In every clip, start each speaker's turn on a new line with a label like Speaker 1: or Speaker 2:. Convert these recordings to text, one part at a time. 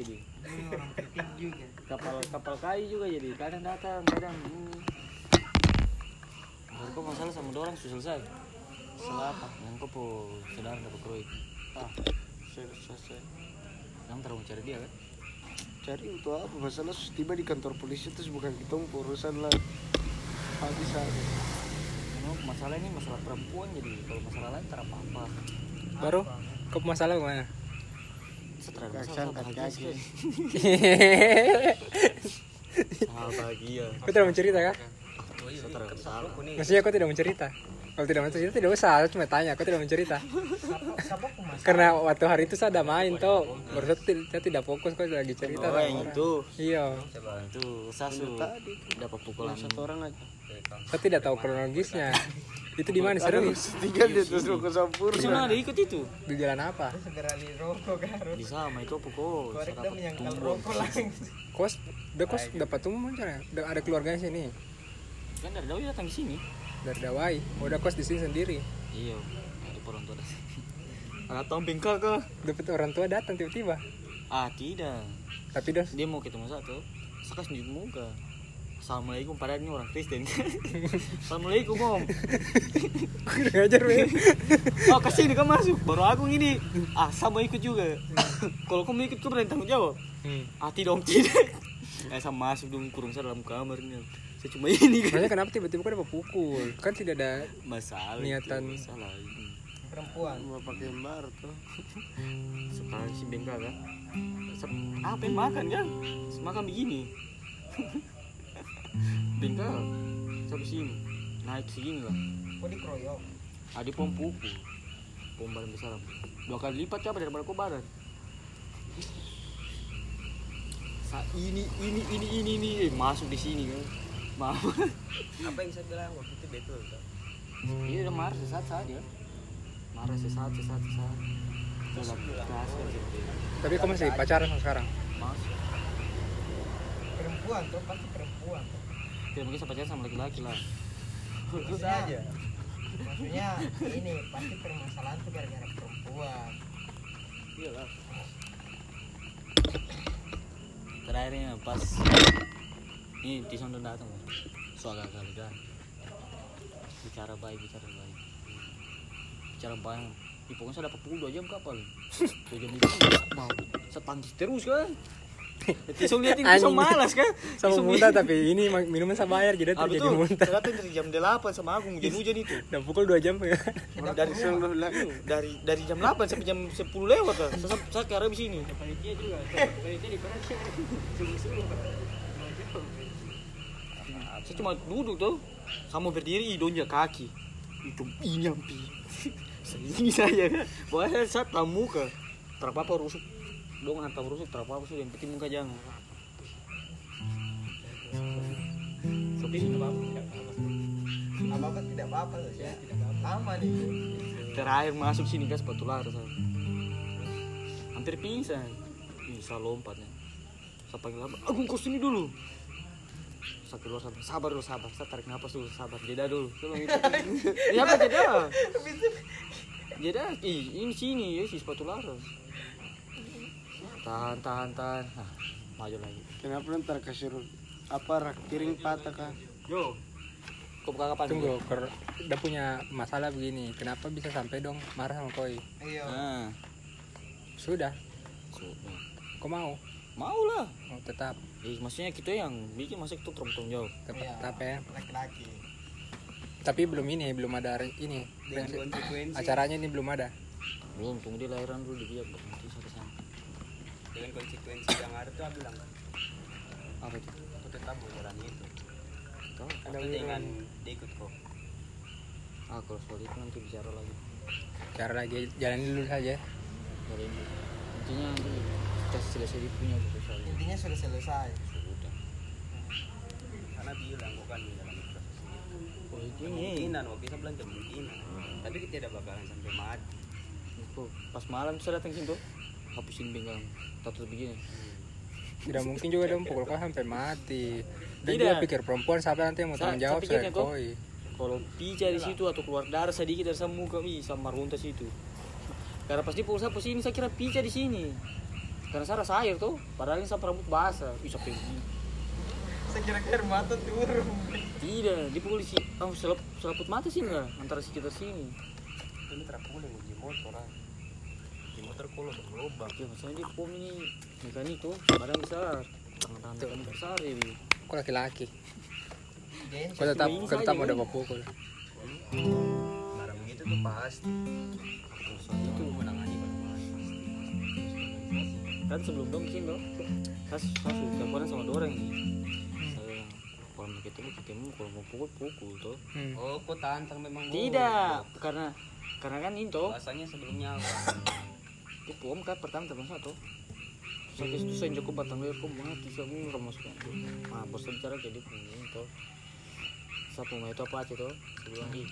Speaker 1: jadi.
Speaker 2: Ini orang penting juga.
Speaker 1: kapal kapal kayu juga jadi. Kadang datang kadang ini baru kok masalah sama orang sudah selesai. Setelah apa yang kau po saudara dapat ah. Selesai yang terlalu cari dia kan?
Speaker 3: Cari untuk apa? Masalah tiba di kantor polisi terus bukan kita urusan lah. Habis aja.
Speaker 1: Karena masalah ini masalah perempuan jadi. Kalau masalah lain tak apa apa
Speaker 4: baru? Kau masalah mana
Speaker 1: masalah
Speaker 3: kaki
Speaker 1: Ah, bahagia
Speaker 4: kau tidak mencerita kah
Speaker 1: setelah masalah.
Speaker 4: maksudnya kau tidak mencerita kalau tidak mencerita tidak usah. Saya cuma tanya kau tidak mencerita karena waktu hari itu saya ada main toh baru saya, ti- saya tidak fokus kau lagi cerita
Speaker 1: oh yang itu.
Speaker 4: Iya.
Speaker 1: Itu sasu.
Speaker 3: Tadi.
Speaker 1: Dapat pukulan.
Speaker 3: Satu orang aja.
Speaker 4: Saya tidak tahu kronologisnya itu di mana serius?
Speaker 3: tiga dia terus mau ke Sampurna
Speaker 1: Di mana? Ada ikut itu?
Speaker 4: Di jalan apa?
Speaker 2: Segera di rokok garut.
Speaker 1: di sama itu pukul
Speaker 2: Korek
Speaker 1: saya
Speaker 2: dah
Speaker 1: dapat
Speaker 2: menyangkal rokok langsung.
Speaker 4: kos udah kos dapat macam mana? Udah ada keluarganya sini?
Speaker 1: Kan dari dahulu datang ke sini.
Speaker 4: Dari Dawai? Oh, udah kos di sini sendiri?
Speaker 1: Iya. Ada orang tua datang. Ada tahun bengkak kah
Speaker 4: dapat orang tua datang tiba-tiba?
Speaker 1: Ah tidak.
Speaker 4: Tapi dos
Speaker 1: dia mau ketemu satu. Kasih tunjuk muka Assalamualaikum padahal ini orang Kristen. Assalamualaikum om.
Speaker 4: Kurang ajar men
Speaker 1: Oh kasih ini kamu masuk Baru aku gini Ah sama ikut juga. Kalau kamu ikut kau berani tanggung jawab?
Speaker 4: Hmm.
Speaker 1: Ah tidak om tidak. Eh sama masuk dong kurung saya dalam kamar ini. Saya cuma ini kan.
Speaker 4: Makanya kenapa tiba-tiba kau dapat pukul? Kan tidak ada
Speaker 1: Masalah
Speaker 4: Niatan.
Speaker 1: itu, Masalah ini.
Speaker 2: Perempuan.
Speaker 3: mau pakai bar tuh.
Speaker 1: Sekarang si bengkak kan. Apa yang makan kan? Makan begini Bengkak Sampai sini Naik segini lah.
Speaker 2: Kok dikeroyok?
Speaker 1: Adi pom pukul. Pom badan besar Dua kali lipat coba daripada kau badan Sa ini ini ini ini ini. Eh, masuk di sini kan. Maaf.
Speaker 5: Apa yang saya bilang waktu itu betul kan?
Speaker 1: iya udah marah sesaat saja marah sesaat sesaat sesaat
Speaker 4: tapi kau masih pacaran sama sekarang?
Speaker 1: Masuk.
Speaker 2: Perempuan tuh pasti perempuan. tuh.
Speaker 1: Tidak mungkin saya pacaran sama laki-laki lah.
Speaker 2: Bisa aja. Maksudnya ini pasti permasalahan tuh gara-gara perempuan.
Speaker 1: iya lah terakhirnya pas ini Tison udah datang so agak kali kan bicara baik bicara baik. Bicara baik. Ih, pokoknya saya dapat pukul dua jam kapal dua jam itu mau. Saya tangkis terus kan Ini Tison
Speaker 4: Anjing.
Speaker 1: malas kan
Speaker 4: sama
Speaker 1: Tison
Speaker 4: muntah tapi ini ma- minuman saya bayar jadi
Speaker 1: Ah,
Speaker 4: terjadi
Speaker 1: betul.
Speaker 4: muntah
Speaker 1: Saya datang dari jam 8 sama aku hujan-hujan itu.
Speaker 4: dan pukul 2 jam ya
Speaker 1: Dari dari dari jam 8 sampai jam 10 lewat kan. Saya, saya ke arah sini. Saya cuma duduk tuh. Sama berdiri donja kaki. Itu ini ampi. Ini saya kan. Bahwa saya tak muka. Terapa rusuk. Dong hantar rusuk terapa sudah yang penting muka jangan. Tapi ini apa?
Speaker 2: Apa apa tidak apa-apa loh ya. Lama nih.
Speaker 1: terakhir masuk sini kan sepatu lara saya. Hampir pingsan. Bisa lompat ya. Saya panggil abang agung kau sini dulu. Saya keluar sabar. Sabar dulu sabar. Saya tarik nafas dulu sabar. Jeda dulu. Ya apa jeda? Jeda? Ih ini sini ya si sepatu lara tahan tahan tahan. Nah, maju lagi.
Speaker 3: Kenapa ntar kasih apa rak piring patah kah
Speaker 1: yo. Kau buka kapan
Speaker 4: tunggu ker- udah punya masalah begini. Kenapa bisa sampai dong? Marah sama koi.
Speaker 2: Iya.
Speaker 1: nah
Speaker 4: sudah. Kau mau?
Speaker 1: Mau lah.
Speaker 4: Mau tetap.
Speaker 1: Eh, maksudnya kita yang bikin masa kita terus jauh
Speaker 4: tetap
Speaker 2: Iya.
Speaker 4: tetap ya.
Speaker 2: Laki-laki.
Speaker 4: tapi belum ini belum ada ini. Acaranya ini belum ada.
Speaker 1: Belum tunggu dia lahiran dulu di biak nanti saya ke sana
Speaker 5: dengan konsekuensi yang ada tuh aku bilang
Speaker 1: apa itu?
Speaker 5: Aku tetap mau jalan itu.
Speaker 1: Tahu
Speaker 4: ada
Speaker 5: dengan dia ikut kok.
Speaker 1: Ah kalau soal itu nanti bicara lagi.
Speaker 4: Cara lagi jalan dulu saja.
Speaker 1: Dari ini intinya nanti kita selesai punya gitu soalnya
Speaker 2: Intinya sudah selesai.
Speaker 1: sudah.
Speaker 5: Karena bilang bukan di dalam proses ini.
Speaker 1: Oh itu ini
Speaker 5: kemungkinan waktu itu bilang kemungkinan. Tapi kita tidak bakalan sampai mati.
Speaker 1: Pas malam saya datang sini tuh hapusin pinggang tato begini.
Speaker 4: Tidak mungkin juga dong pukul kau sampai mati. Dan
Speaker 1: Tidak.
Speaker 4: dia pikir perempuan siapa nanti yang mau tanggung jawab
Speaker 1: saya
Speaker 4: koi?
Speaker 1: kalau pica di situ atau keluar darah sedikit dari sama muka ih sama runtas itu karena pasti pukul saya posisi saya kira pica di sini. Karena saya rasa air tuh padahal ini sampai rambut basah. Bisa begini.
Speaker 2: Saya kira air mata turun.
Speaker 1: tidak di polisi oh, selap, selaput mata sih enggak antara sekitar sini.
Speaker 5: Ini terapulih di motor ah. Motor kalau berlubang.
Speaker 1: ya masalahnya di pom ini mekanik tuh badan besar tangan-tangan mekanik besar ya Bi.
Speaker 4: Kok laki-laki? Kok tetap kok tetap dapat pukul?
Speaker 5: Barang begitu tuh pasti. Itu menangani barang
Speaker 1: kan sebelum dong dong saya saya sudah teleponan sama dua orang nih kalau mau ketemu ketemu kalau mau pukul pukul tuh
Speaker 4: Hmm.
Speaker 5: Oh, kok tantang memang
Speaker 1: tidak karena karena kan ini tuh
Speaker 5: Bahasanya sebelumnya apa?
Speaker 1: Pom kan pertama teman satu. Saya itu saya cukup batang leher kok mati saya mau masuk nah bos bicara jadi ini tuh saya punya itu apa aja tuh bilang ih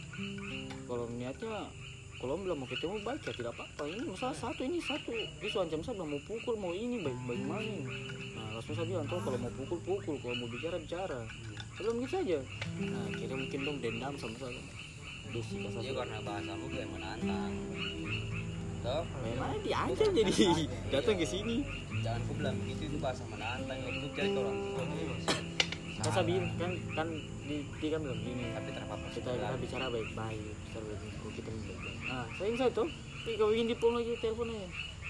Speaker 1: kalau niatnya kalau bilang mau ketemu baik ya tidak apa-apa. Ini masalah satu ini satu. Sudah ancam saya mau pukul mau ini baik baik mana nah langsung saya bilang tuh kalau mau pukul pukul. Kalau mau bicara bicara. Bilang gitu saja. Nah kira mungkin dong dendam sama saya. Dia
Speaker 5: karena bahasamu kayak menantang. Toh,
Speaker 1: Memang diancam jadi datang ke sini.
Speaker 5: jangan ku bilang begitu itu bahasa menantang. Ya itu cari ke orang tua.
Speaker 1: Kan saya bilang kan kan di dia kan bilang gini.
Speaker 5: Tapi terapa-apa
Speaker 1: Kita kita bicara baik-baik, bicara baik-baik. Kita baik-baik. Nah, saya saya tuh, ini kau ingin dipon lagi teleponnya.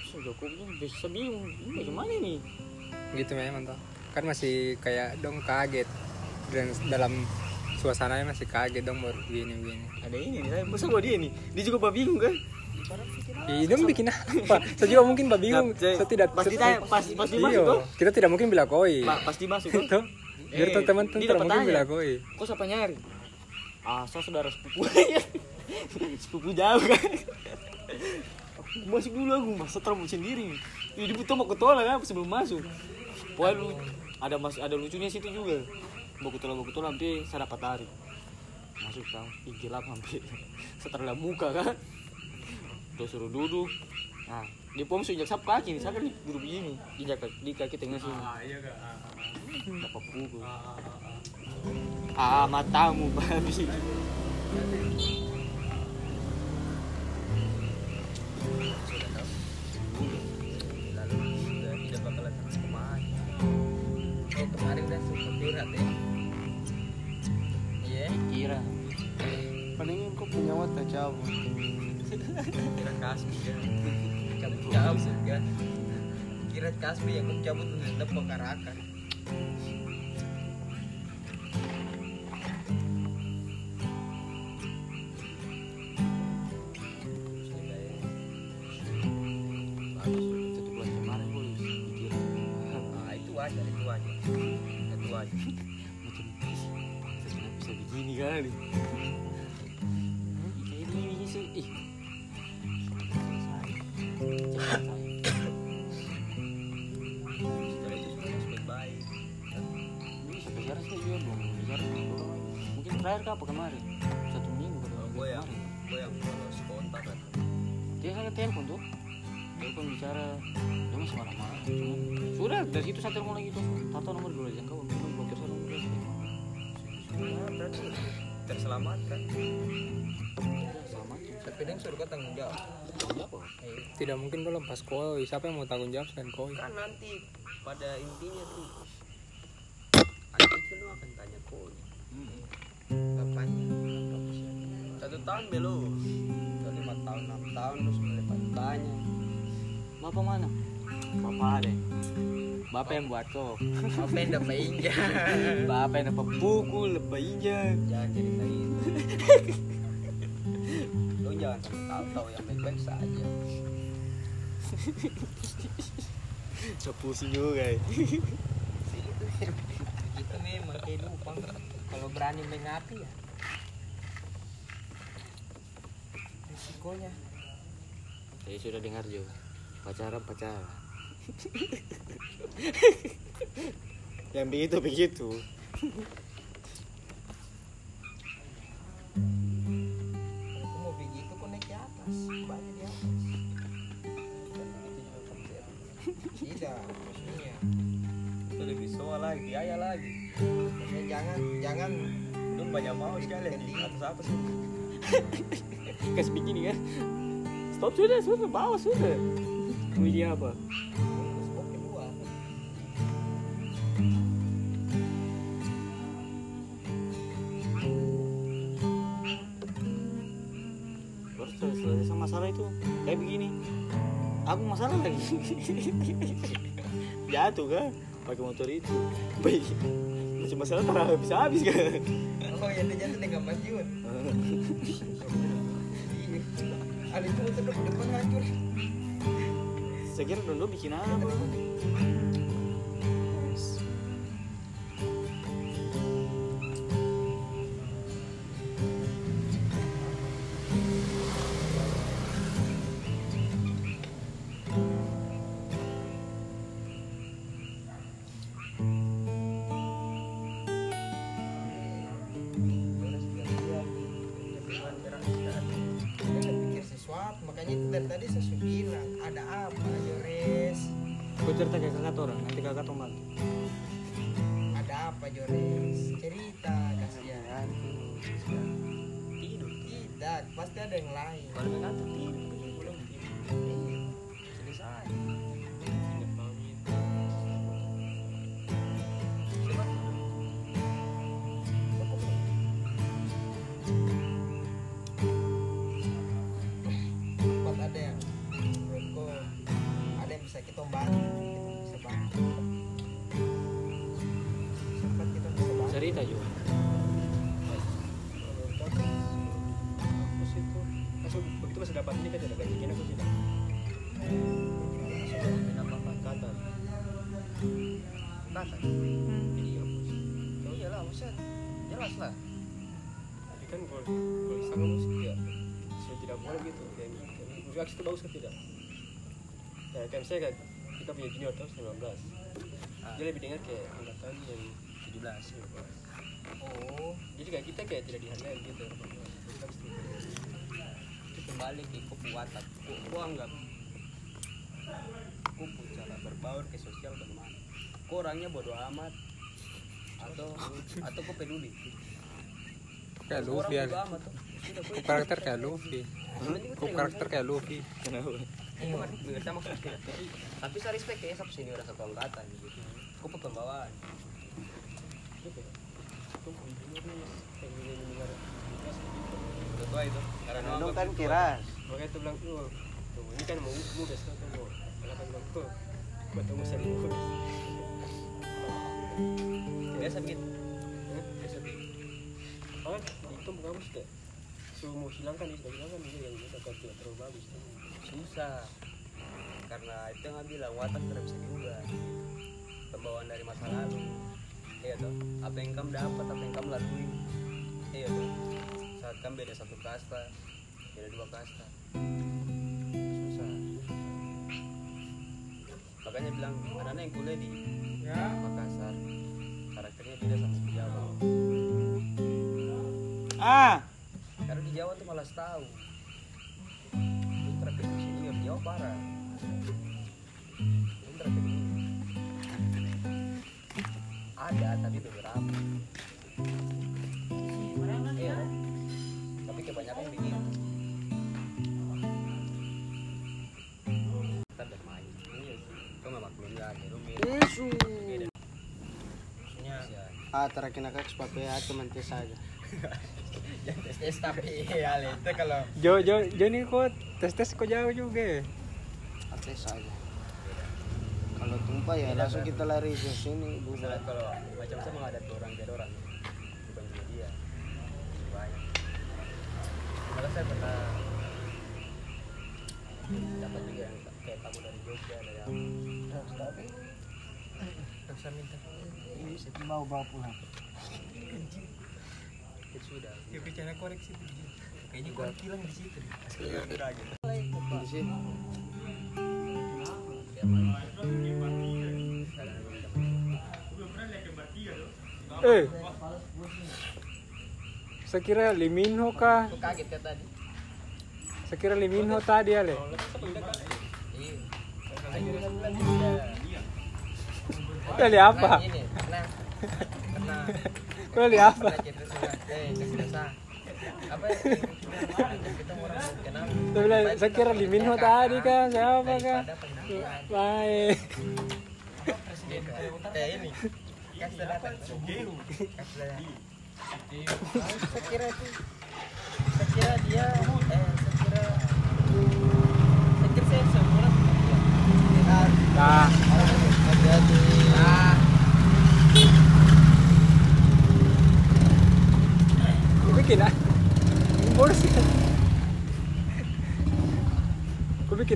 Speaker 1: So, Joko ini bisa bingung, ini bagaimana nih?
Speaker 4: Gitu memang toh. Kan masih kayak dong kaget dan dalam suasananya masih kaget dong baru begini begini.
Speaker 1: Ada ini nih, masa gua dia nih, dia juga bingung kan?
Speaker 4: Iya dong bikin apa? Saya juga mungkin mbak bingung.
Speaker 1: Saya-
Speaker 4: Saya tidak
Speaker 1: pas ditanya, pas pas
Speaker 4: Iya,
Speaker 1: dimasuk tuh,
Speaker 4: kita tidak mungkin bilang koi.
Speaker 1: pa- pas dimasuk tuh.
Speaker 4: Biar
Speaker 1: Eh,
Speaker 4: teman-teman tidak mungkin bilang koi.
Speaker 1: kok siapa nyari? Ah, saya saudara sepupu. sepupu jauh kan. Aku masuk dulu aku masa terlalu sendiri. Ini butuh mau ketolak kan sebelum masuk. Pokoknya lu ada mas ada lucunya situ juga. Mau ketolak mau ketolak nanti saya dapat tarik. Masuk kan, ih gelap hampir. Setelah muka kan. Terus suruh duduk. Nah, di pom sejak sap kaki nih, saya kan duduk begini, injak di kaki tengah sini. Pukul. Ah, matamu babi.
Speaker 5: Lalu sudah tidak bakalan terus ke mana.
Speaker 2: Oh kemarin udah sempat curhat ya. Iya.
Speaker 1: Kira.
Speaker 3: Palingan kau punya mata cabut.
Speaker 5: Kira kasbi kan.
Speaker 2: Cabut cabut kan. Kira kasbi yang kau cabut untuk Tapi dia suruh kau tanggung jawab.
Speaker 1: Apa?
Speaker 2: Eh,
Speaker 4: Tidak mungkin dong lepas koi. Siapa yang mau tanggung jawab selain koi?
Speaker 5: Kan nanti pada intinya tuh anak kecil lu akan tanya kok
Speaker 2: bapaknya.
Speaker 5: satu tahun belum Udah lima tahun enam tahun lu sudah dapat banyak
Speaker 1: Bapak mana? Bapak ada. Bapak yang buat kok.
Speaker 2: Apa yang dapat injak?
Speaker 1: Bapak yang dapat pukul, lepas injak.
Speaker 5: jangan ceritain lu jangan sampai tahu-tahu yang baik-baik saja
Speaker 1: pusing juga. eh.
Speaker 2: Itu memang kehidupan. Kalau berani mengapi ya. Risikonya.
Speaker 1: Saya sudah dengar juga. Pacaran pacaran. yang begitu begitu.
Speaker 2: Banyak atas. Tidak, maksudnya.
Speaker 5: itu lebih soal lagi biaya lagi
Speaker 2: Maksudnya jangan jangan
Speaker 5: lu banyak mau sekali di atas apa sih
Speaker 1: Kasih begini kan. Stop sudah, sudah bawa sudah. Mau apa? Aku masalah lagi. Jatuh kan pakai motor itu. Baik. Masih masalah tak habis habis kan.
Speaker 2: Oh ya dia jatuh dengan majuan ada itu motor depan hancur.
Speaker 1: Saya kira Dondo bikin apa
Speaker 2: saya bilang ada apa Jores
Speaker 1: Kau cerita ke kakak orang, nanti kakak bantu.
Speaker 2: ada apa Jores cerita kasihan.
Speaker 5: Tidur.
Speaker 2: Tidak pasti ada yang lain.
Speaker 5: Tuh tidur aksi itu bagus kan tidak? Ya kayak misalnya kan kita punya junior terus 19 dia lebih dengar kayak angkatan yang 17 gitu.
Speaker 2: oh.
Speaker 5: Jadi kayak kita kayak tidak dihargai gitu. Itu kembali ke kekuatan. Ku, ku anggap ku punya cara berbaur ke sosial bagaimana? Ku orangnya bodoh amat. Atau atau ku peduli?
Speaker 4: Kayak
Speaker 5: Orang
Speaker 4: Luffy ya karakter kayak Luffy ku karakter kayak Luffy?
Speaker 1: Kenapa?
Speaker 5: mengerti maksudnya tapi saya respect ya satu senior satu angkatan gitu. Ku pembawaan gitu. Betul itu karena anggap
Speaker 3: kan
Speaker 5: makanya tuh bilang tuh tuh ini kan mau tuh mau kan bilang tuh. Buat tunggu biasa begitu. Hah? biasa begitu. Oh itu bagus deh suruh mau hilangkan itu hilangkan dia yang kita kan tidak terlalu bagus. Tuh. susah. Karena itu yang bilang watak tidak bisa diubah. Pembawaan dari masa lalu. Iya toh apa yang kamu dapat apa yang kamu lalui. Iya toh saat kamu beda satu kasta beda dua kasta. Susah. Makanya bilang anak-anak yang kuliah di Makassar karakternya beda sama di Jawa.
Speaker 1: Ah,
Speaker 5: Jawa tuh malas tahu. Terakhir di sini di Jawa parah. Terakhir ada tapi beberapa iya tapi kebanyakan begitu. Kita bermain iya ya beda maksudnya
Speaker 3: ah terakhir nak sepatu ya teman tes saja
Speaker 2: tes tapi ya itu kalau
Speaker 4: Jo Jo Jo ini kok tes tes kok jauh juga.
Speaker 3: Tes saja kalau tumpah ya langsung kita lari ke sini bukan
Speaker 5: kalau macam saya menghadapi orang beda orang. Bukan dia. Banyak malah saya pernah dapat juga yang kayak tamu dari Jogja dari apa
Speaker 2: bisa minta.
Speaker 3: Mau bawa pulang
Speaker 5: sudah.
Speaker 2: Ya bicara koreksi kayaknya korek hilang di situ deh.
Speaker 5: udah gitu
Speaker 3: di sini
Speaker 4: eh. Saya kira Liminho kah?
Speaker 2: Kaget kan tadi.
Speaker 4: Saya kira Liminho tadi
Speaker 5: bilang dia.
Speaker 4: kali apa?
Speaker 2: Nah, pernah
Speaker 4: kali apa saya bilang saya kira Liminho tadi kan siapa
Speaker 2: penampilan
Speaker 4: baik.
Speaker 2: Presiden kayak ini kasih datang. Kasih datang saya kira itu saya kira dia eh saya kira Saya kira saya semua orang
Speaker 4: Dah.
Speaker 3: hati-hati
Speaker 4: Kau bikin ah? Boros ya.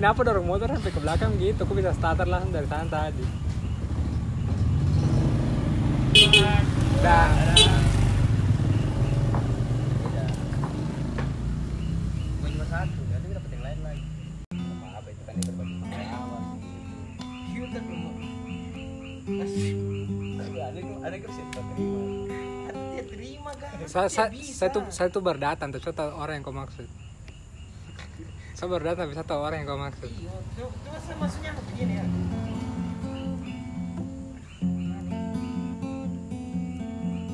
Speaker 4: Kau bikin apa dorong motor sampai ke belakang gitu? Kau bisa starter langsung dari sana tadi. Dah. Saya, saya, saya tuh saya tuh baru datang tuh, orang yang kau maksud. Saya baru datang bisa tahu orang yang kau maksud.
Speaker 2: Iya, cuma saya maksudnya begini ya.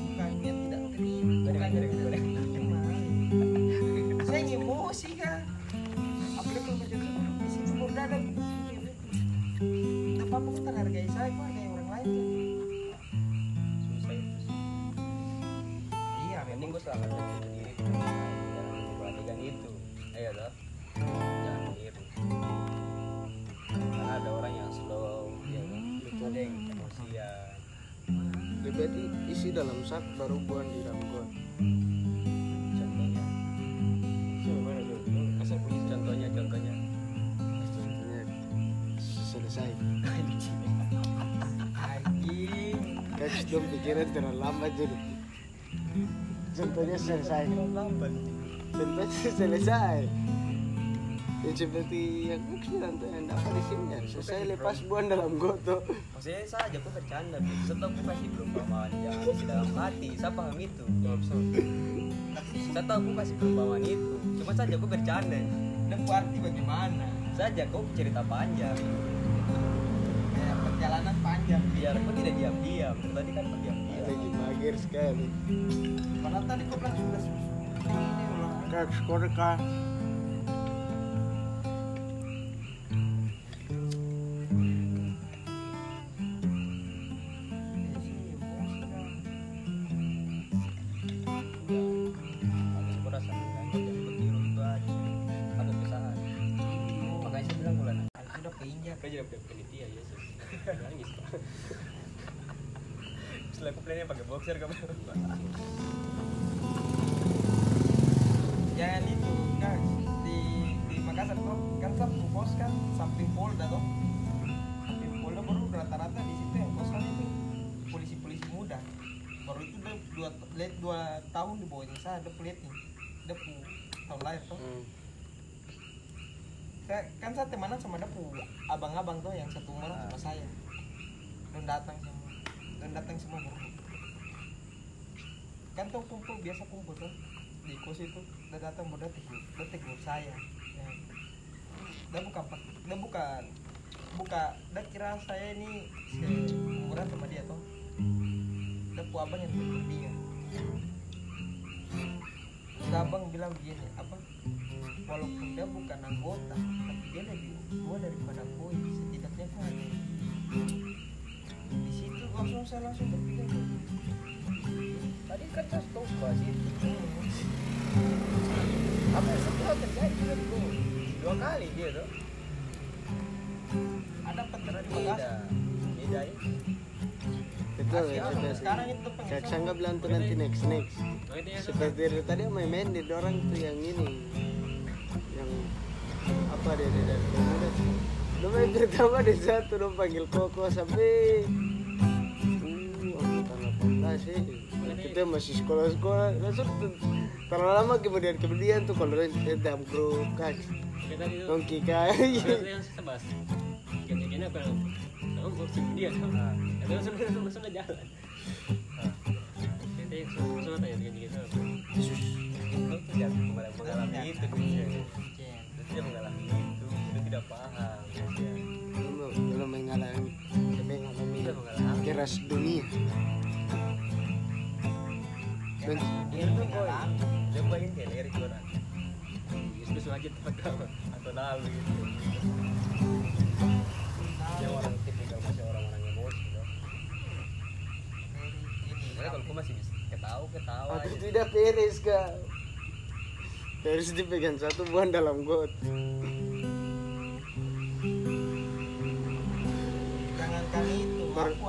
Speaker 2: Bukan dia tidak terima. Saya emosi kan. Apalagi kalau di saya
Speaker 3: isi dalam sak baru buang di dalam got
Speaker 5: Contohnya. Asal punya contohnya, contohnya.
Speaker 3: contohnya selesai
Speaker 2: anjing.
Speaker 3: Guys, dong pikiran terlalu lambat jadi contohnya selesai contohnya selesai ya seperti yang Max bilang tuh yang dapat di sini ya selesai lepas buang dalam got tuh
Speaker 5: Maksudnya saja aku bercanda, Bu. Setelah aku kasih perumpamaan yang di dalam hati, saya paham itu. Saya tahu aku kasih perumpamaan itu. Cuma saja aku bercanda.
Speaker 2: Dan arti bagaimana?
Speaker 5: Saja kau cerita panjang.
Speaker 2: Ya, perjalanan panjang.
Speaker 5: Biar aku tidak diam-diam. Tadi kan diam-diam.
Speaker 3: lagi magir sekali
Speaker 2: Padahal tadi kau bilang sudah ini ulang.
Speaker 3: kak skor
Speaker 5: Saya,
Speaker 2: kan saya temanan sama pu abang-abang tuh yang satu umur sama saya. Dan datang semua. Dan datang semua baru. Kan tuh kumpul biasa kumpul tuh di kos itu dia datang udah tegur dia tegur saya ya. dia bukan pak dia bukan buka dia kira saya ini seumuran sama dia tuh dia pu abang yang dia Terus abang bilang begini apa walaupun dia bukan anggota tapi dia lebih tua daripada koi setidaknya kau ada di situ langsung saya langsung berpikir
Speaker 5: Tadi kan saya stop itu. Apa yang setelah terjadi di gua. Dua kali dia tuh.
Speaker 2: ada penjara di
Speaker 5: Beda.
Speaker 2: Makassar
Speaker 5: Beda ya.
Speaker 3: betul ya
Speaker 2: Sekarang- itu
Speaker 3: kak
Speaker 2: pengen
Speaker 3: sangga bilang tuh nanti next next seperti tadi main main di orang tuh yang ini yang apa dia dia dari muda lu main pertama di satu dong panggil koko sampai uh angkatan 18 sih kita masih sekolah sekolah langsung tuh, terlalu lama kemudian kemudian tuh kalau kita dalam grup kan dong kika
Speaker 5: yang sebas. Kayaknya apa? Tahu kursi dia. Itu sudah sudah sudah jalan. Kita yang sudah sudah tanya dengan. Itu tidak mengalami itu dia. Itu
Speaker 3: keras dunia dan
Speaker 5: terkam atau lalu. Dia orang tipikal masih orang-orang kalau aku masih bisa ketawa ketawa aja.
Speaker 3: tidak beres dipegang satu buang dalam got.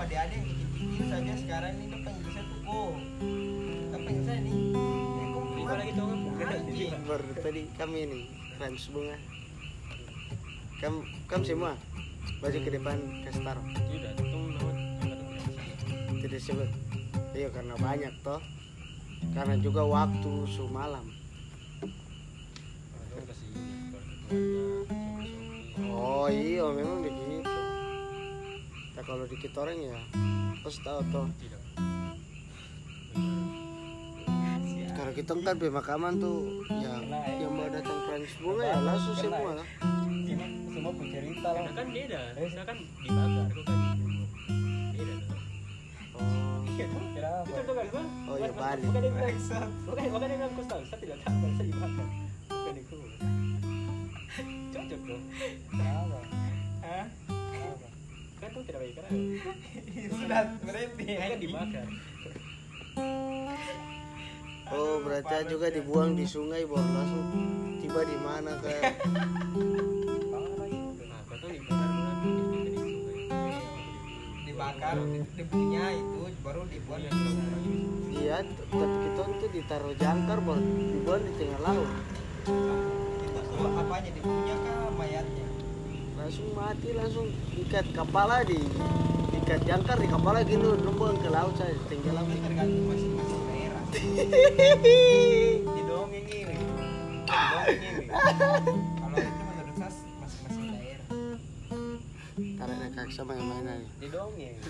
Speaker 2: Adik-adik yang kecil-kecil saja sekarang ini udah panggil saya tuh kok. Udah panggil saya nih. Eh, kok
Speaker 5: Lima lagi tuh kan?
Speaker 3: Baru tadi kami ini Rans bunga. Kam kam semua baju ke depan kasih taruh.
Speaker 5: Tidak,
Speaker 3: Tidak sebut. Iya karena banyak toh. Karena juga waktu su malam.
Speaker 5: Orang kasih keluarga,
Speaker 3: Oh iya memang begitu. Nah, kalau dikit orang ya pasti tahu toh. Kalau kita kan pemakaman tuh ya yang mau datang Rans bunga ya langsung semua lah.
Speaker 2: Semua pun cerita
Speaker 5: Karena kan beda, saya kan dibakar, kok kan beda tuh.
Speaker 3: Oh,
Speaker 5: Itu tuh kan.
Speaker 3: Oh, iya,
Speaker 5: Bukan-
Speaker 3: balik.
Speaker 5: Bukan dia bilang, bukan bukan dia bilang kau tahu, saya tidak tahu, saya dibakar. Bukan itu. Cocok dong.
Speaker 2: Hah?
Speaker 5: Kan tuh tidak baik karena
Speaker 2: Sudah berhenti.
Speaker 5: kan dibakar.
Speaker 3: oh berarti juga dibuang di sungai baru langsung tiba di mana kan?
Speaker 5: Nah, dibakar berarti dibakar di sungai.
Speaker 2: Dibakar, debunya itu baru dibuat di sungai.
Speaker 3: Iya, tapi kita tuh ditaruh jangkar baru dibuang di tengah laut.
Speaker 2: Itu tuh apanya debunya kah mayatnya?
Speaker 3: Langsung mati langsung ikat kepala di ikat jangkar di kepala gitu numpang ke laut saya tenggelam.
Speaker 2: Itu tergantung masing-masing daerah. Dongeng ini. Di dongeng ini. Kalau itu menurut saya masing-masing daerah.
Speaker 3: Tarik kakak sama yang mainan.
Speaker 5: Di dongeng.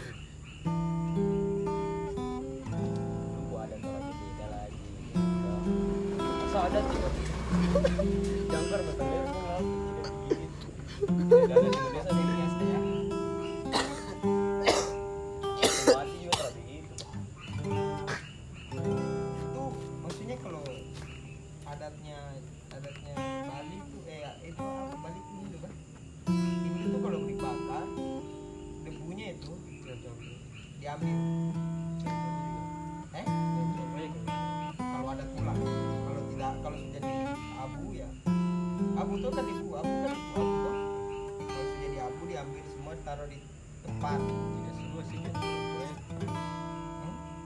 Speaker 5: Tunggu ada orang beda lagi. Masa ada tidak? Jangkar betul
Speaker 2: Dari, dari, dari, dari. Taruh di tempat
Speaker 5: Tidak semua sih kan.
Speaker 2: hmm?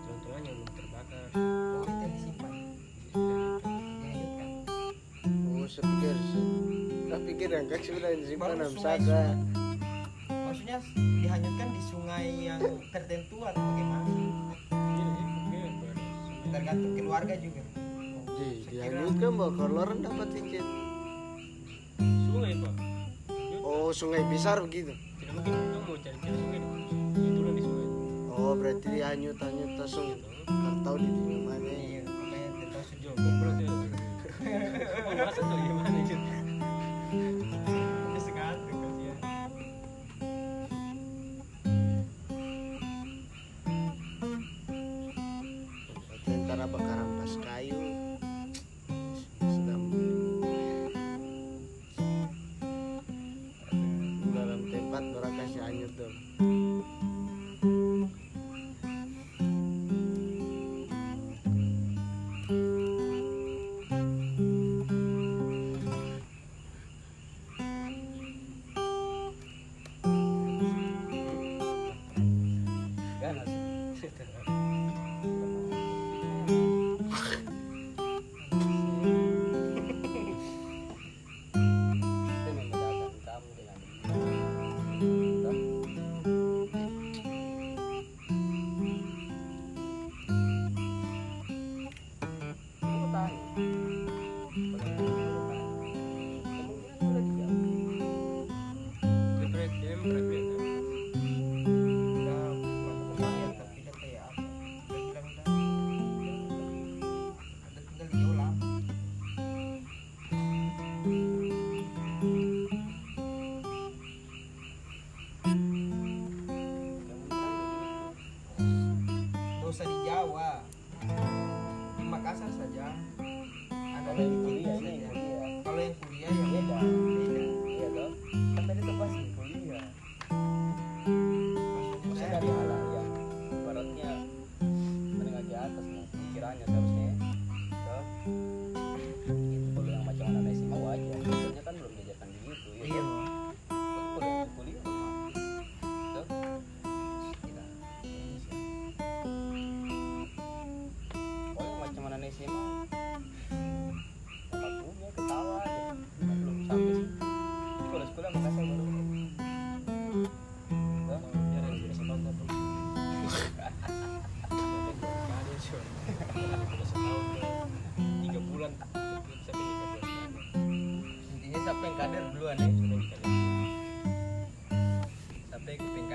Speaker 5: Contohnya yang belum terbakar.
Speaker 2: oh itu yang disimpan dihanyutkan
Speaker 3: Oh, saya pikir saya pikir yang kaki sudah disimpan dalam saka.
Speaker 2: maksudnya dihanyutkan di sungai yang tertentu atau bagaimana tergantung keluarga juga
Speaker 3: Di,
Speaker 2: Sekira-
Speaker 3: dihanyutkan bahwa kalau orang dapat izin.
Speaker 5: Sungai pak.
Speaker 3: Oh, sungai besar begitu. Berarti dihanyut hanyut langsung. Kan tahu di mana.
Speaker 2: iya makanya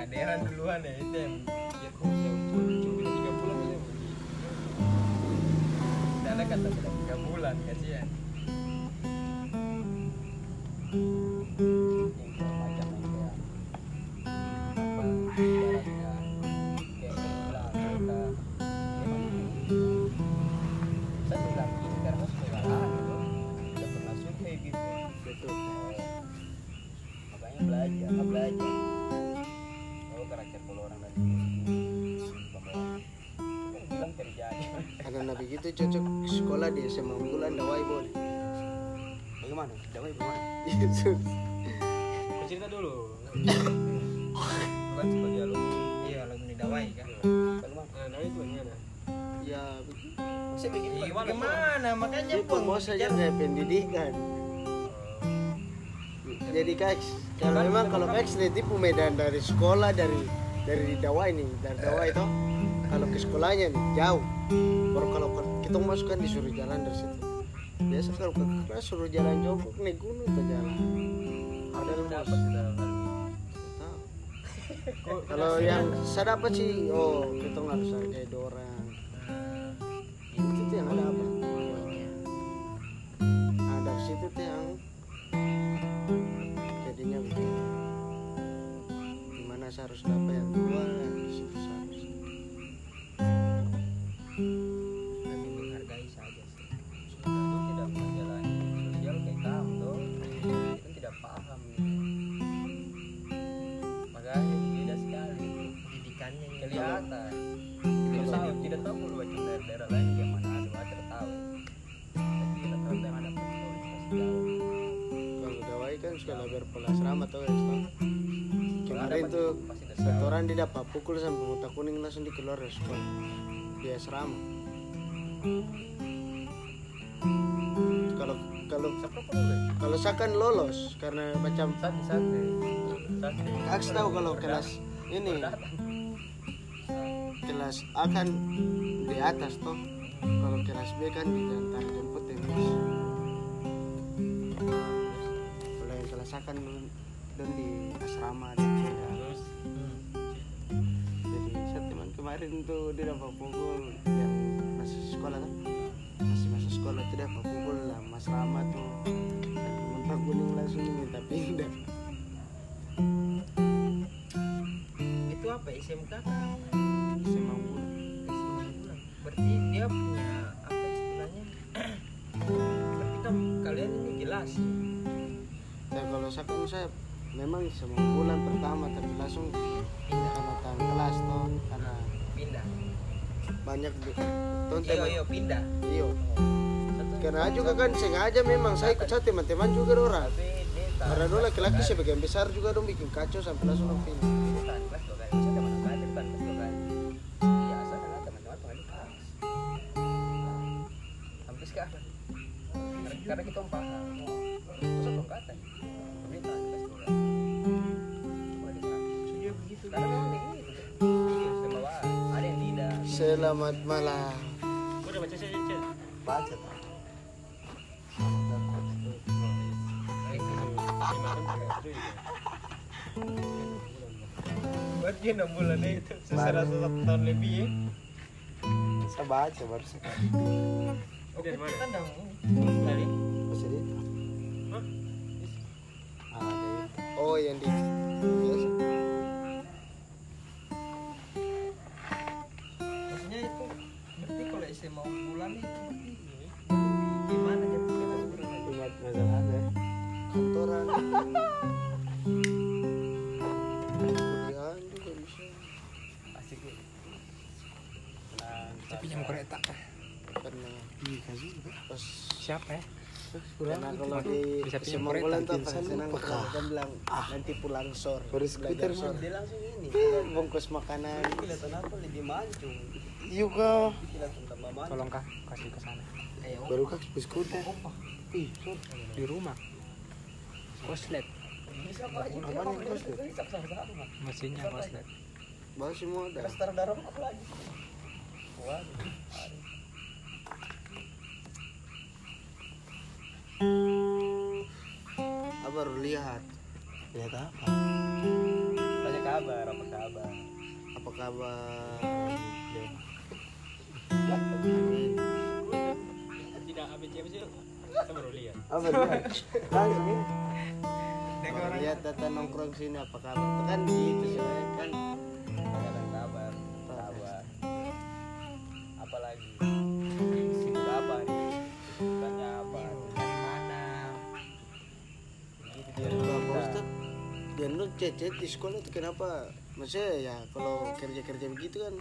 Speaker 5: tujuan ya itu yang ya kok yang cuma tiga bulan aja pergi karena kata tiga bulan kasihan
Speaker 1: cerita dulu.
Speaker 5: Bukan sebagai alumni. Iya alumni dawai kan.
Speaker 1: Nah nah itu gimana
Speaker 3: ya
Speaker 5: saya begini
Speaker 1: Iya, gimana,
Speaker 5: bagaimana? makanya
Speaker 3: itu mau saja kayak pendidikan jadi kaks kalau memang kalau kaks tipu medan dari sekolah dari dari dawai nih dari dawai itu kalau ke sekolahnya nih jauh. Baru kalau kita masukkan disuruh jalan dari situ biasa kalau ke kelas suruh jalan jongkok nih gunung tuh jalan. Ada lu
Speaker 5: dapat
Speaker 3: kalau yang saya dapat sih oh kita harus hargai orang. Itu tuh yang ada apa? Dari situ tuh yang jadinya begitu gimana saya harus dapat yang dua yang di situ saya pukul sampai muta kuning langsung dikeluar dari sekolah di asrama kalau kalau kalau saya kan lolos karena macam
Speaker 5: sate sate.
Speaker 3: Tahu kalau kelas ini. Kelas A kan di atas toh. Kalau kelas B kan di antar jemput ya Mas. kalau yang kelas A kan dan di asrama. di kemarin tuh dia dapat pukul yang masih sekolah kan? Masih masuk sekolah tuh dapat pukul lah Mas Rama tuh. Mentah kuning langsung minta pindah
Speaker 2: itu apa SMK
Speaker 3: SMA Unggul.
Speaker 2: berarti dia punya apa istilahnya? Berarti kan kalian ini jelas.
Speaker 3: Ya kalau saya kan saya memang semua bulan pertama tapi langsung pindah banyak
Speaker 2: iya
Speaker 3: teman
Speaker 2: iya pindah.
Speaker 3: Iyo karena juga kan sengaja memang. Saya ikut saya teman-teman juga orang karena dulu laki-laki sebagian besar juga dong. Bikin kacau sampai langsung pindah
Speaker 1: baca
Speaker 3: baru sekali
Speaker 1: Oh, dari
Speaker 3: di Bisa
Speaker 4: pinjam kereta,
Speaker 3: senang kan bilang nanti pulang sore.
Speaker 6: Baru
Speaker 3: belajar
Speaker 6: skuter,
Speaker 3: sore.
Speaker 5: Dia langsung ini.
Speaker 3: Bungkus makanan.
Speaker 5: Kelihatan apa? Lebih mancung. Tambah mancung.
Speaker 4: Tolong kah kasih ke sana.
Speaker 6: baru kak skuter.
Speaker 4: Di rumah. Koslet. Mesinnya koslet.
Speaker 3: bawa semua ada.
Speaker 5: Terus taruh darah aku lagi? Waduh
Speaker 3: apa baru lihat.
Speaker 6: Lihat apa?
Speaker 5: tanya kabar apa kabar?
Speaker 3: Apa kabar?
Speaker 5: Tidak ABC apa sih? Baru lihat.
Speaker 3: Apa ya
Speaker 2: orang
Speaker 3: lihat tata nongkrong sini apa kabar? Itu kan gitu sih kan?
Speaker 5: Ada kabar kabar. Apalagi sibuk apa
Speaker 3: dan lu cecet di sekolah itu kenapa? Maksudnya ya kalau kerja kerja begitu kan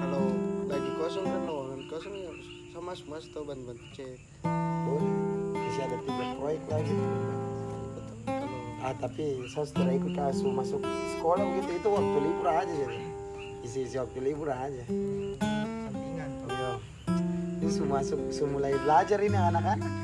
Speaker 3: kalau lagi kosong kan lowongan kosong ya sama mas atau bantu bantu cek
Speaker 6: boleh masih ada tiga proyek lagi.
Speaker 3: Kalau
Speaker 6: ah tapi saya sudah ikut kasu masuk sekolah begitu itu waktu libur aja jadi isi isi waktu libur aja.
Speaker 2: Sampingan.
Speaker 6: Iya. ini semua masuk semua mulai belajar ini anak-anak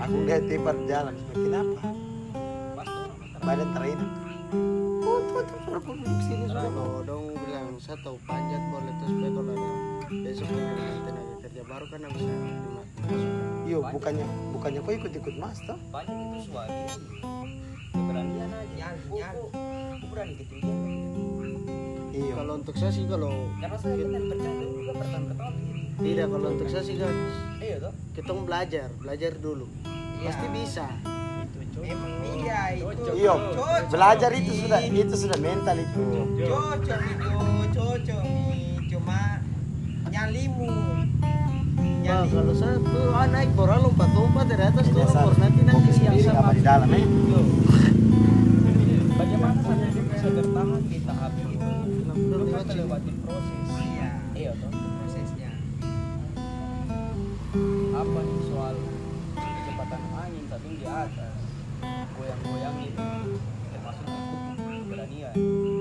Speaker 6: aku lihat tipe jalan semakin apa? Badan terenak oh tuh tuh sudah pun duduk sini sudah
Speaker 3: kalau dong bilang saya tahu panjat boleh terus kalau ada besok ada tenaga kerja baru kan bisa
Speaker 6: iya bukannya bukannya kau ikut ikut mas toh?
Speaker 5: Banyak itu suami keberanian aja. Gua- gua berani ketinggian.
Speaker 6: Iya.
Speaker 3: Kalau untuk saya sih kalau
Speaker 5: karena saya kan bercanda juga pertama gitu
Speaker 3: tidak kalau untuk saya sih kan
Speaker 5: iya toh.
Speaker 3: kita belajar belajar dulu. Pasti bisa.
Speaker 2: Emang iya itu.
Speaker 6: Iya belajar itu sudah itu sudah mental itu.
Speaker 2: Cocok Jo, cocok nih. Cuma nyalimu.
Speaker 3: Nah, kalau saya tuh ah, naik bola lompat-lompat dari atas tuh nanti nanti yang sama
Speaker 6: di dalam eh?
Speaker 5: Bagaimana saya bisa bertahan di apa nih soal kecepatan angin? Tapi di atas. Goyang-goyang itu termasuk ikut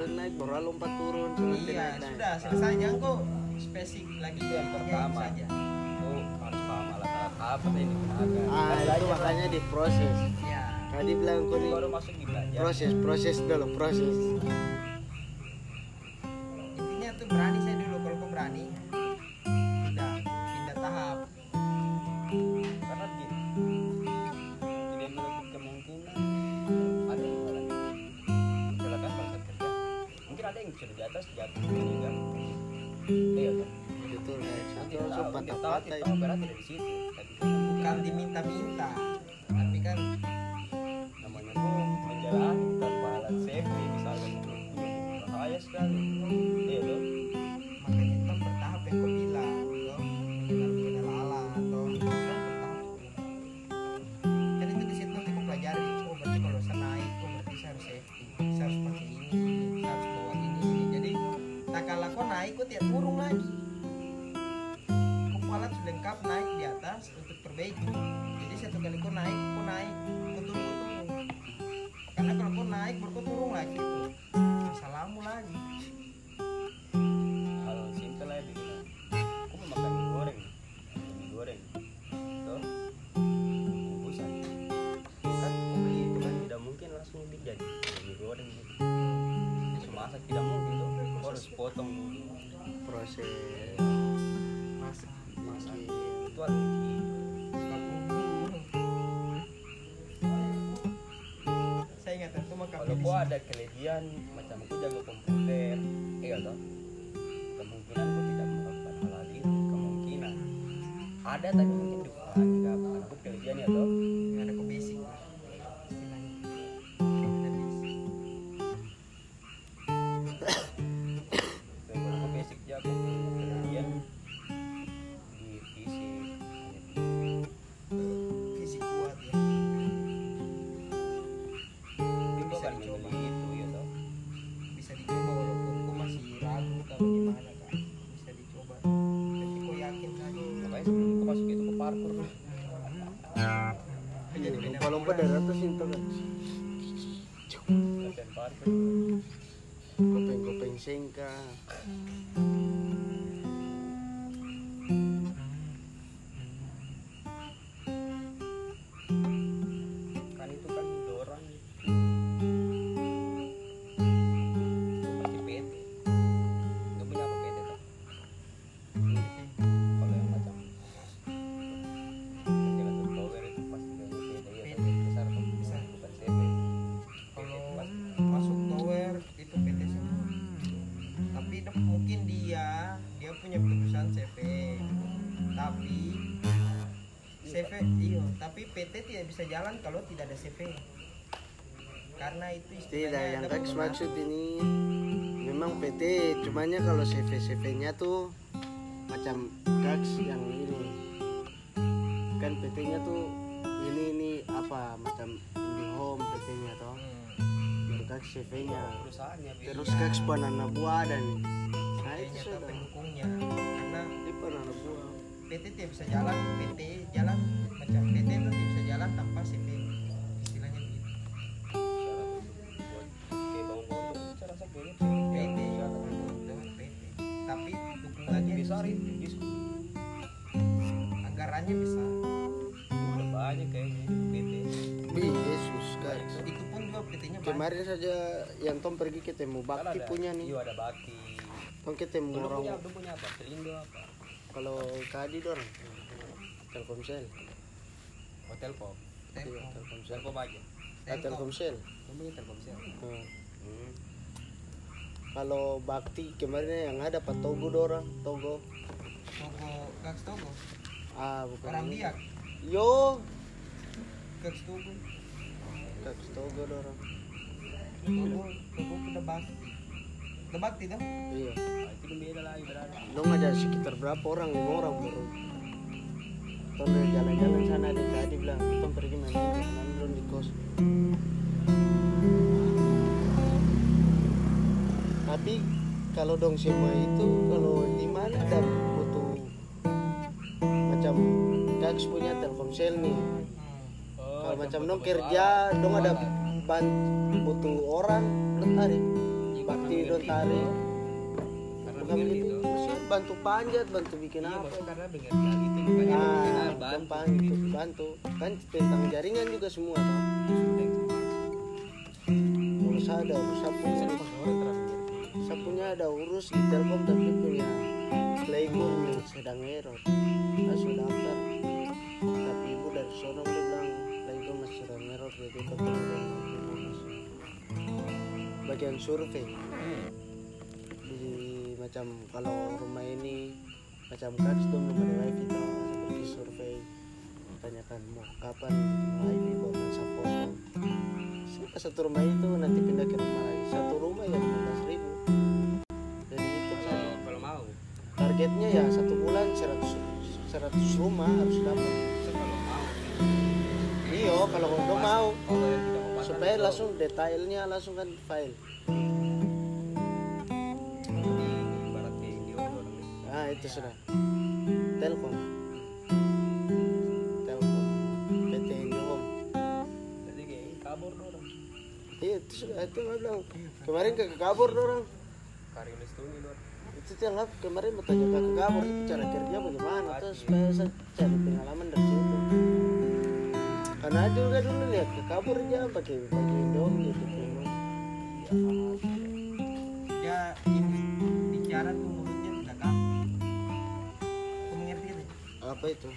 Speaker 5: saya
Speaker 3: naik bola lompat turun
Speaker 2: iya
Speaker 3: naik naik
Speaker 2: sudah selesai jangan kok spesifik lagi
Speaker 5: yang pertama.
Speaker 2: saja.
Speaker 5: Oh harus paham alat-alat apa digunakan
Speaker 3: ah
Speaker 5: Kan
Speaker 3: itu makanya di proses
Speaker 2: iya.
Speaker 3: Tadi bilang kau
Speaker 5: baru masuk di belajar
Speaker 3: proses proses dulu proses
Speaker 5: masak tidak mungkin Aku harus potong dulu
Speaker 3: proses
Speaker 2: masak.
Speaker 5: Masak. Itu
Speaker 2: saya ingat itu mah
Speaker 5: kalau kau ada kelebihan macam aku jago komputer iya toh? Kemungkinan kau tidak melakukan hal itu kemungkinan. Ada tapi mungkin kan karena aku kelebihan ya toh?
Speaker 2: Ada 个 tidak bisa jalan kalau tidak ada CV karena itu
Speaker 3: tidak yang Rex maksud ini. Memang PT cumanya kalau CV CV nya tuh macam Kax yang ini. Kan PT nya tuh ini ini apa macam IndiHome PT nya toh.
Speaker 2: Hmm,
Speaker 3: CV nya terus Kax banana buah dan nah itu sudah.
Speaker 2: pendukungnya. Karena
Speaker 3: ini banana buah
Speaker 2: PT tidak bisa jalan PT jalan macam PT itu tidak bisa jalan tanpa CV istilahnya begitu.
Speaker 5: Gitu
Speaker 2: PT itu PT tapi dukungannya
Speaker 5: besar
Speaker 2: anggarannya besar.
Speaker 5: Udah banyak kayaknya PT
Speaker 3: Bi Yesus Kax
Speaker 2: itu pun juga PT-nya banyak.
Speaker 3: Kemarin saja yang Tom pergi ketemu Bakti
Speaker 5: ada-
Speaker 3: punya nih.
Speaker 5: Iya ada bakti.
Speaker 3: Tom ketemu
Speaker 5: punya
Speaker 3: orang
Speaker 5: belum punya apa? Selindo apa
Speaker 3: kalau Kadi dorong? Telkomsel.
Speaker 5: Hotel pop
Speaker 3: Iya,
Speaker 2: Telkom.
Speaker 3: Telkomsel.
Speaker 5: Telkom aja.
Speaker 3: Ah, Telkomsel.
Speaker 5: Kamu telkomsel.
Speaker 3: Hmm.
Speaker 5: hmm.
Speaker 3: Kalau Bakti kemarin yang ada Pak Togo dorang Togo.
Speaker 2: Togo Gax Togo?
Speaker 3: Ah bukan
Speaker 2: orang
Speaker 3: ini.
Speaker 2: biak?
Speaker 3: Yo!
Speaker 2: Gax Togo?
Speaker 3: Gax Togo dorang
Speaker 2: Togo Togo udah bakti udah bakti dong.
Speaker 3: Iya.
Speaker 5: Nah, itu beda lagi berarti
Speaker 3: dong ada sekitar berapa orang lima orang baru Tom jalan-jalan sana ada tadi bilang Tom pergi main main belum di kos. Tapi kalau dong semua itu kalau di mana ada butuh macam Gax punya Telkomsel nih.
Speaker 5: Oh,
Speaker 3: kalau macam dong
Speaker 5: ke
Speaker 3: kerja dong ada
Speaker 5: Bawah.
Speaker 3: ban butuh orang dong tarik bakti
Speaker 5: tuh.
Speaker 3: bukan begitu
Speaker 5: tuh
Speaker 3: maksudnya bantu panjat bantu bikin
Speaker 5: iya
Speaker 3: apa?
Speaker 5: karena hal itu makanya
Speaker 3: ah
Speaker 5: ah,
Speaker 3: bantu
Speaker 5: bantu
Speaker 3: bantu. Kan tentang jaringan juga semua toh. Kalau saya ada urus punya
Speaker 5: orang terlalu mengerti
Speaker 3: saya punya ada urus di telkom tapi punya playgun yang sedang error. Saya sudah daftar. Tapi ibu dari sono dia bilang playgun masih sedang error jadi ketemu dengan ibu masih bagian survei. Di macam kalau rumah ini macam ada wifi tau saya pergi survei. Tanyakan mau kapan wifi baru saya foto Sampai satu rumah itu nanti pindah ke rumah lain. Satu rumah ya 15 ribu. Jadi itu saya
Speaker 5: kalau kalau mau.
Speaker 3: Targetnya ya satu bulan 100 100 rumah harus dapat.
Speaker 5: Kalau mau.
Speaker 3: Iyo kalau udah mau.
Speaker 5: kalau
Speaker 3: supaya langsung detailnya langsung kan file.
Speaker 5: Di ibarat kayak di orang nih
Speaker 3: nah itu sudah. Telkom. Telkom. PT Indihome
Speaker 5: jadi kayak kabur orang.
Speaker 3: Iya itu sudah itu gua bilang. Kemarin ke kabur orang. Itu yang aku kemarin bertanya ke kabur itu cara kerja bagaimana? Terus supaya saya cari pengalaman dari karena juga dulu lihat ke kabur aja pakai pakai Indomie gitu
Speaker 2: dia ini bicara tuh mulutnya tidak kaku mengerti itu.
Speaker 3: Apa itu?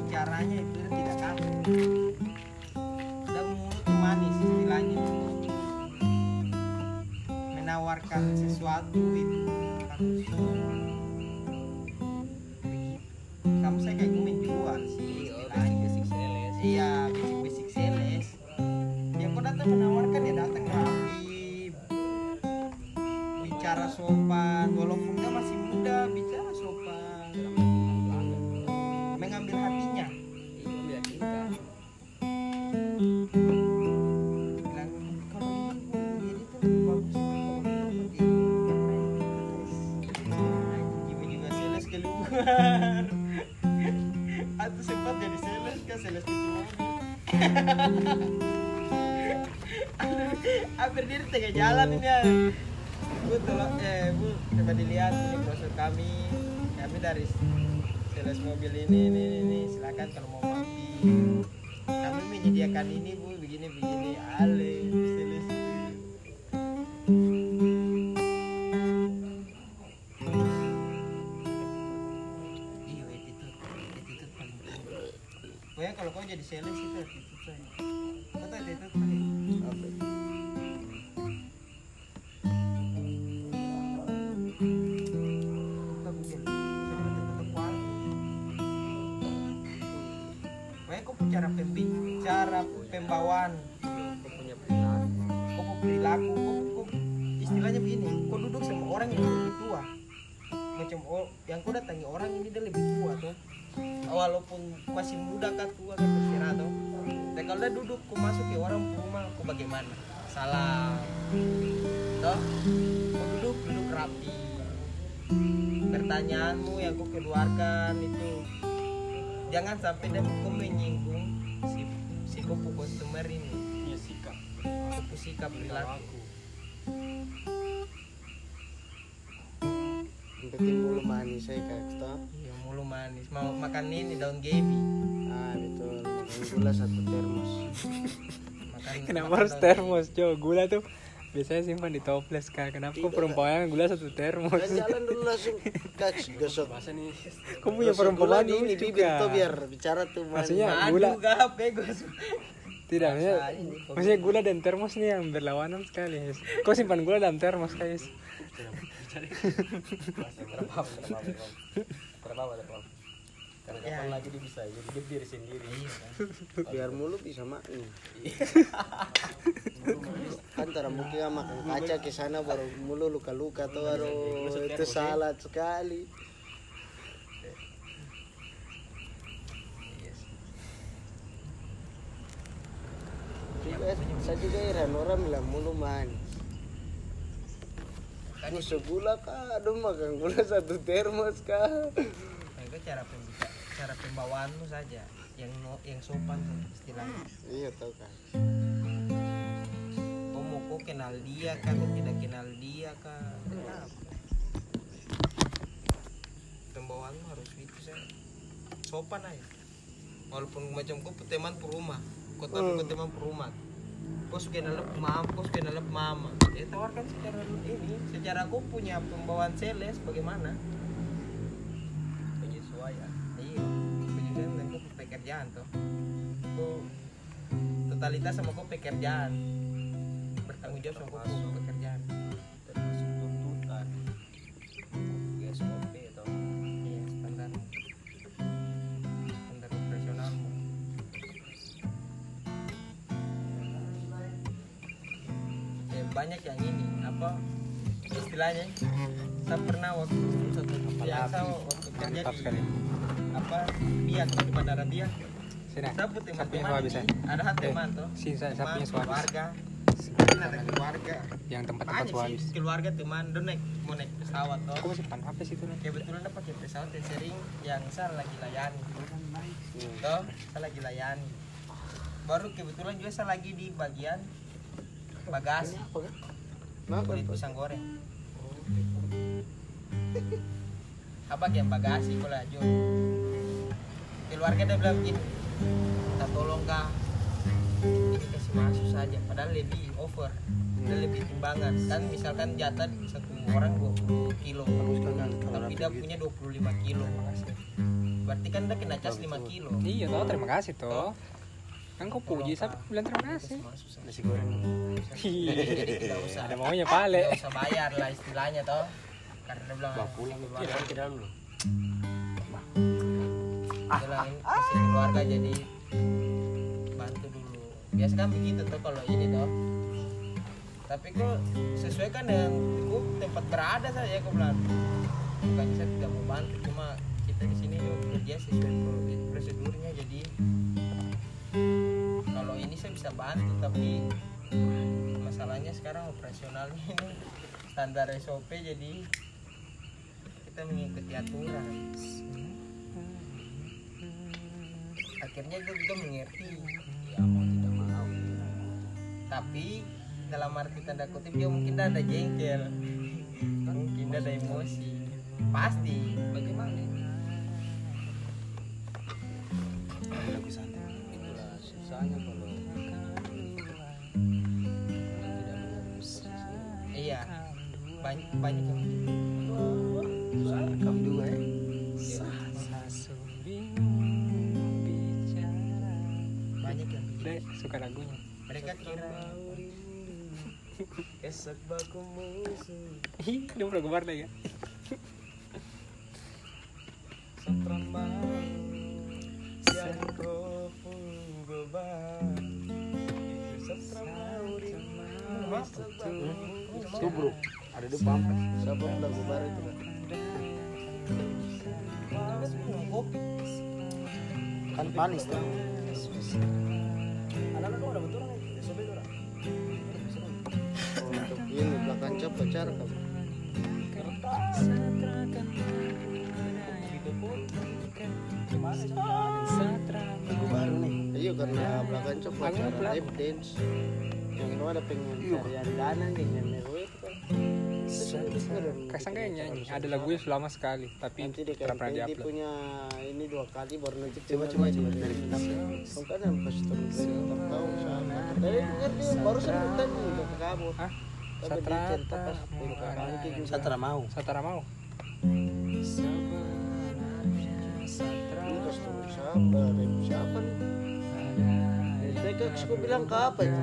Speaker 2: Bicaranya itu tidak kaku dan mulut manis istilahnya menawarkan sesuatu itu. Harus kamu saya kayak gue bu tolong eh bu coba dilihat ini brosur kami. Kami dari sales mobil ini ini ini, silakan kalau mau mampir kami menyediakan ini bu begini begini. Ale sales Iya. Pokoknya kalau kau jadi sales itu attitude saya. Kau attitude pembawaan,
Speaker 5: Kau punya perilaku.
Speaker 2: kau perilaku, kau, kau istilahnya begini, kau duduk sama orang yang lebih tua. Macam oh, yang kau datangi orang ini dia lebih tua tuh. Walaupun masih muda kah tua kah terserah tuh. Dan kalau dia duduk, kau masuk ke orang rumah, kau bagaimana? Salam. Toh, kau duduk, duduk rapi. Pertanyaanmu yang kau keluarkan itu jangan sampai dia kau menyinggung customer ini
Speaker 5: Iya sikap.
Speaker 2: kupu sikap perilaku
Speaker 3: penting bulu manis saya kak toh.
Speaker 2: iya mulu manis mau makan ini daun gebi
Speaker 3: Ah betul. Makan gula satu termos.
Speaker 2: makan
Speaker 4: Kenapa
Speaker 2: makan
Speaker 4: harus termos, Jo? Gula tuh biasanya simpan di toples kak. Kenapa kok perempuan gula satu termos?
Speaker 3: Jalan dulu langsung kak gosok.
Speaker 5: Masa nih
Speaker 4: Kok punya
Speaker 3: Gosok
Speaker 4: perempuan
Speaker 3: ini
Speaker 4: lucu,
Speaker 3: bibir tuh biar bicara tuh manis.
Speaker 4: Maksudnya
Speaker 2: Aduh,
Speaker 4: gula
Speaker 2: gap bego
Speaker 4: tidak maksudnya,
Speaker 2: kok
Speaker 4: maksudnya gula dan termos nih yang berlawanan sekali. Yes. Kok simpan gula dalam termos guys?
Speaker 5: karena
Speaker 2: Ya.
Speaker 5: kapan lagi dia bisa jadi dia diri sendiri
Speaker 3: Biar mulu bisa makan. kan cara mungkin makan kaca ke sana baru mulu luka-luka tuh aduh itu salah sekali. Juga heran orang bilang mulu.
Speaker 2: Kan
Speaker 3: Musuh gula kah? Aduh makan gula satu termos kah?
Speaker 2: Itu cara pembica cara pembawaanmu saja yang no, yang sopan istilahnya
Speaker 3: Iya tahu kan.
Speaker 2: kau mau kau kenal dia kah kau tidak kenal dia kah Kenapa? pembawaanmu harus itu saya sopan aja walaupun macam kau teman perumah kau tahu kau teman perumah kau suka nalep mama kau suka nalep mama. Ya tawarkan secara ini secara kau punya pembawaan sales bagaimana?
Speaker 5: Penyesuaian
Speaker 2: iya penyesuaian dan kau pekerjaan tuh kau totalitas sama kau pekerjaan. Bertanggung jawab sama kau pekerjaan banyak yang ini apa istilahnya? Saya pernah waktu biasa waktu kerja di
Speaker 4: sekali.
Speaker 2: apa biak di bandara biak saya pun
Speaker 4: Sapinya
Speaker 2: teman-teman ada teman tuh.
Speaker 4: sini, saya- suami.
Speaker 2: keluarga. Ada keluarga.
Speaker 4: Yang tempat-tempat suami.
Speaker 2: sih keluarga teman? Dia naik mau naik pesawat tuh.
Speaker 4: Aku masih pan apa sih itu?
Speaker 2: kebetulan dia pakai pesawat yang sering yang saya lagi layani. Toh saya lagi layani. Baru kebetulan juga saya lagi di bagian
Speaker 3: kan? Kenapa?
Speaker 2: kulit pisang goreng. Apa yang bagasi kalau lanjut keluarga dia bilang begini kita tolong kah ini kasih masuk saja. Padahal lebih over. Dia lebih timbangan. Kan misalkan jatah satu orang 20 kilo. Tapi dia punya 25 kilo. Berarti kan dia kena cas 5 kilo.
Speaker 4: Iya toh, terima kasih toh. Kan kau puji, saya bilang terima kasih.
Speaker 5: nasi goreng.
Speaker 2: Jadi tidak usah.
Speaker 4: Ada maunya pale.
Speaker 2: tidak usah bayar lah istilahnya toh. Karena dia bilang
Speaker 5: pulang
Speaker 2: keluarga
Speaker 5: kita ke dalam loh
Speaker 2: bilang kasih keluarga jadi bantu dulu. Biasa kan begitu tuh kalau ini toh. Tapi kok sesuaikan dengan kok tempat berada saja kok bilang. Bukan saya tidak mau bantu cuma kita di sini yuk kerja sesuai pro- prosedurnya jadi ini saya bisa bantu tapi masalahnya sekarang operasionalnya ini standar SOP jadi kita mengikuti aturan. Akhirnya dia juga mengerti ya mau tidak mau. Tapi dalam arti tanda kutip dia mungkin ada jengkel mungkin ada emosi. Pasti. Bagaimana
Speaker 7: itulah susahnya kalau
Speaker 2: banyak banyak yang
Speaker 4: kamu juga ya.
Speaker 2: Banyak yang
Speaker 5: Dek, suka lagunya.
Speaker 2: Mereka kira.
Speaker 4: esak baku musuh
Speaker 5: Ih, dia udah deh ya?
Speaker 4: Itu bro ada di pampas siapa lagu baru itu kan kan panis tuh. Untuk ini belakang cap pacar kamu lagu baru nih. Iya karena belakang cap pacar live dance. Yang itu ada pengen carian dana nih yang itu kan
Speaker 5: Kasang kayak nyanyi. ada lagunya selama sekali tapi
Speaker 4: nanti dia
Speaker 5: tidak pernah
Speaker 4: kayak dia
Speaker 5: diupload.
Speaker 4: punya ini dua kali baru nanti coba coba coba dari kita kan yang pas tahu sama dari dengar dia baru saya tanya ke kamu. Tapi kakak juga Satra mau
Speaker 5: Satara mau
Speaker 4: siapa siapa aku bilang ke apa itu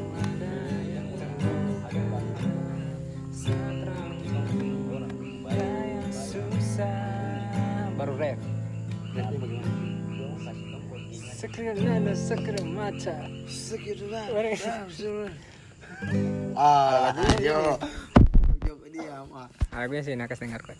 Speaker 5: Sekira nana sekira mata
Speaker 4: ah ayo dia mah
Speaker 5: Lagunya sih nakas dengar kok